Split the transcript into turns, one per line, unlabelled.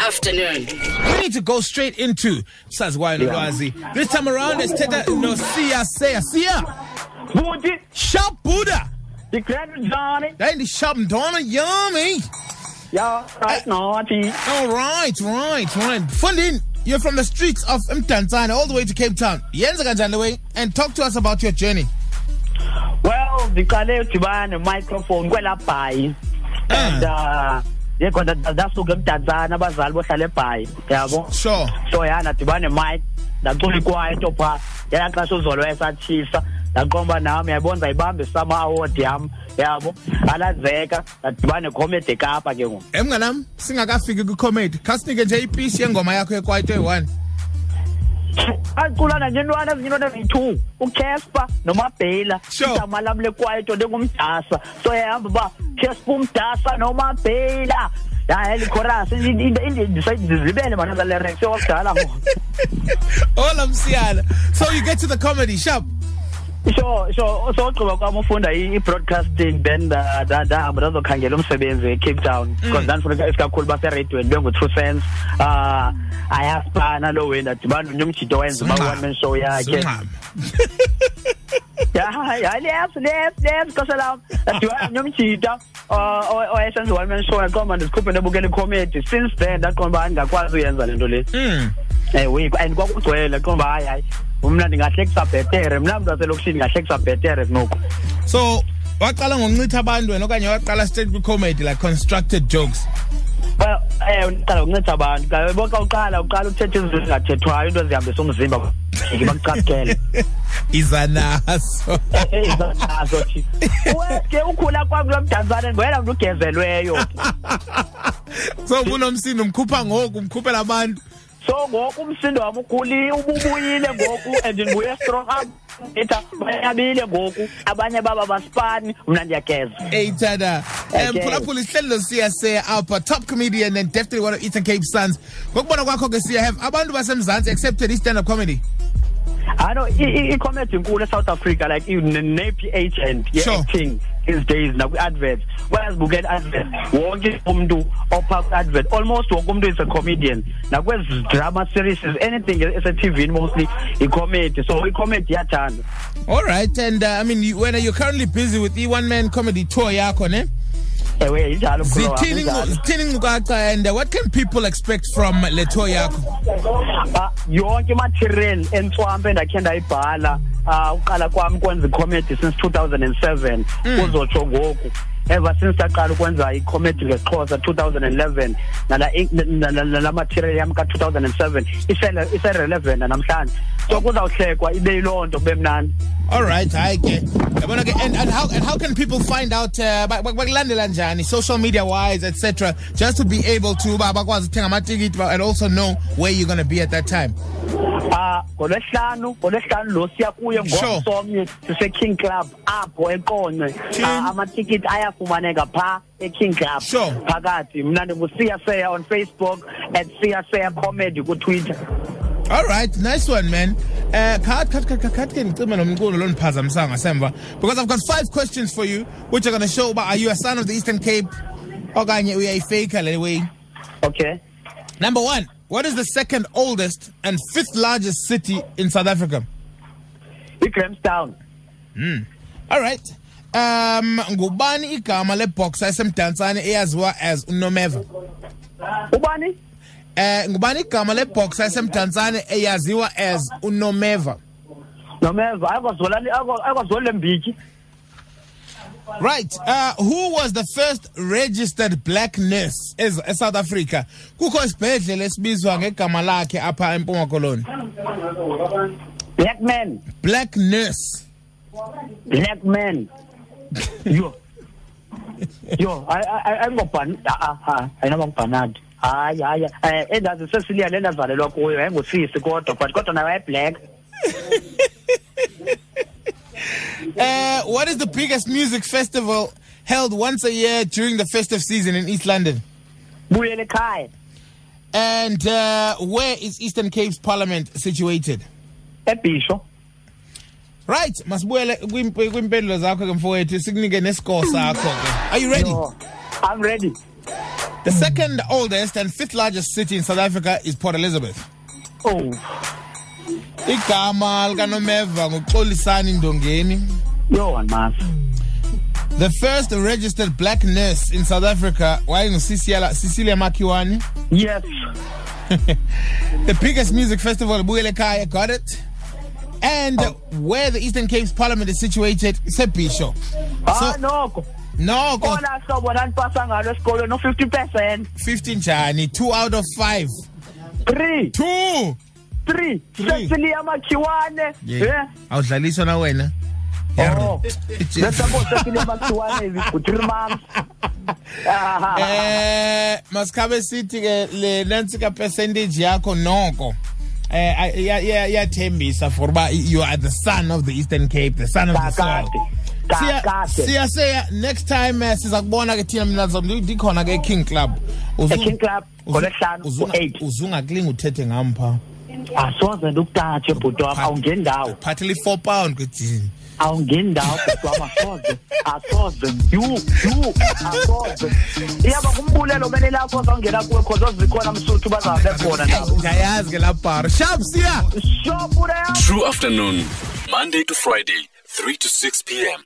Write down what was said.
afternoon.
We need to go straight into Saziwayo Nolwazi. This time around, let's take that. No, Sia, Sia, Sia.
Buti,
Sharp Buddha.
ndikrele njani?
That ain't the sharp Donna, yummy.
Ya, right naughty.
All right, right, right. Fundin, you're from the streets of Mdantsane all the way to Cape Town. Yenza kanjani the way and talk to us about your journey.
Well, ndiqale udibana ne-microphone kwelaa bhayi and uh yekho nda- ndasuka emdantsane abazali bohlala ebhayi yabo
Sure.
so ya ndadibana ne-mic ndacula ikwaito phaa yela xesha uzolo wayesatshisa ndaqomba nam yayibona ndizayibambe sama award yam yabo alazeka ndadibana necomedy kapa ke ngoku
Emnganam, singakafiki ku-comedy. Kasinike nje ipiece yengoma yakho ekwaito eyi-one.
acula ngentwana ezinyintwana eziyi-two uchesper
nomabhela
igama lam lekwaito ndingumdasa so yahamba uba chesper umdasa nomabhela. Hayi likhorasi ndizibele manazalerex yokudala ngoku
ola msiyana. So you get to the comedy shop.
So so so ugqiba kwam ufunda i- i-broadcasting then nda- nda- ndahamba ndazokhangela umsebenzi ecape town. Because ndandifuna isikakhulu baseradiweni bengu-true sense um ayaspana loo way ndadibana nomjito wenza uba
Zungqama.
one man show yakhe.
Zungqama.
ya ya left left left xesha lam. Ndadibana nomjita owayesenza one man show. Yaqomba ndizikhuphe ndibukela icomedy. Since then ndaqonda uba andingakwazi uyenza le nto le.
Mm.
ewe and kwakugcwele qomba hayi hayi. Mna ndingahlekisa bhetere mna mntu waselokishini ndingahlekisa bhetere kunoku
So waqala ngokuncitha abantu wena okanye waqala straight ku-comedy like constructed jokes.
well ewe ndiqala ukunceda abantu kabo xa uqala uqala ukuthetha izinto ezingathethwayo into ezihambisa umzimba jike bakucaphukele
Iza naso.
nazo thi ke ukhula kwam kulo mdantsane ngoyena mntu ugezelweyo
so ubunomsindo umkhupha ngoku umkhuphela abantu.
So ngoku umsindo wam ukhuli ububuyile ngoku and ndibuye strong etha bayabile ngoku abanye baba baspani mna ndiyageza
Hey, Tada. Um,
Okay.
phulaphula isihlelo siya siya apha top comedian and definitely one of Eastern Cape Sons. Ngokubona kwakho ke siya have abantu basemzantsi accepted i-stand up comedy.
ano i-comedy inkulu esouth africa like ne-ph and
Sure.
These days nakwi-advert bayazibukela i-advert wonke umntu opha kwi-advert almost wonke umntu is a comedian. Nakwezi drama series? Anything? Esetivini mostly. I-comedy so i-comedy iyathandwa
All right, and uh, I mean, you, when you're currently busy with the one man comedy tour yakho, ne?
ewe injalo
Zithini
injalo.
and uh, what can people expect from le tour yakho?
Ah, yonke imaterial entswampe endakhe ndayibhala ah, uqala kwam kwenza icomedy since 2007 kuzotsho ngoku. Ever since ndaqala ukwenza icomedy ngexhosa 2011 nala nala- nala material yam ka-2007 isele- ise-relevant namhlanje. So kuzawuhlekwa ibe yiloo nto kube mnandi.
All right, hi ke. Yabona ke, And, and how and how can people find out uh, ba- ba- bakulandela njani social media wise etc just to be able to ba bakwazi ukuthenga amatikiti and also know where you're going to be at that time.
Ah, ngolwesihlanu ngolwesihlanu lo siya kuye ngomsomnye sise-king club apho
King.
Ah, amatikiti ayafumaneka phaa e-king club phakathi mna ndingusiya seya on facebook at siya seeya comedy kutwitter
All right, nice one, man. Uh, cut, cut, cut, cut. Can ngicime nomculo lo niphazamisanga ngasemva because I've got five questions for you, which are going to show about are you a son of the Eastern Cape, okanye uyayifaker le way.
okay
Number one, what is the second oldest and fifth largest city in South Africa?
i-grahamstown
All right. Um, ngubani igama leboxer esemdantsane eyaziwa as unomeva?
ubani
Eh, ngubani igama leboxer esemdantsane eyaziwa as unomeva?
nomeva akwazoli le mbityi
Right. Uh, who was the first registered black nurse as South Africa? Kukho isibhedlele esibizwa ngegama lakhe apha eMpuma Koloni.
black man
Black nurse.
black man yo yo I I I'm ngobhan ah ayingobhan ayinoba ngubhanadi hayi hayi um endazi sesilia le ndazalelwa kuyo yayingusisi kodwa but kodwa nayo wayeblack
Uh, what is the biggest music festival held once a year during the festive season in East London?
buyele ekhaya
And uh, where is Eastern Cape's Parliament situated?
ebhisho
Right, masibuyele kwimpendulo zakho ke mfowethu sikunike nescore sakho ke. Are you ready?
Yo, i'm ready
The second oldest and fifth largest city in South Africa is Port Elizabeth.
oh
Igama likaNomeva nguXolisani Ndongeni.
Yo andimazi
The first registered black nurse in South Africa wayengusisiela Cecilia Makiwane.
yes
The biggest music festival Buyele Kaya got it. And where the Eastern Cape's parliament is situated, Sebisho.
ah noko
No, No, go
kona hlobo nandipasa ngalo esikolweni no-fifty percent
15 Jani, 2 out of 5.
three
2.
three
Three.
cecilia makiwane
Yeah. Awudlaliswa na wena.
Oh. Lesabo cecilia makhiwane is for three months Aha.
Eh masikhabe sithi ke le nansi ka percentage yakho noko. Eh ay- iya- iya- iyathembisa for ba you are the son of the Eastern Cape the son of the soil.
Kakade
Siya-
kakade.
siyaseya next time eh, siza kubona ke thina mina ndizobe ndikhona ke King Club. Uzu-
eking club
uzu-
ngolesihlanu
uzunga-
ngo-eight
uzungaklinga uthethe ngampha.
Asoze ndikutatshe bhuti wam awungeni ndawo.
Phathele 4 pound kwethini
awungeni ndawo bhuti wam asoze asoze yu yu asoze iyaba kumbulelo mele lakho azawungena kuwe cause ozikhona msuthu bazabe khona ndawo
ndiyayazi ke la bar sharp siya.
Shopure yam
True afternoon, Monday to Friday, 3 to 6 p.m.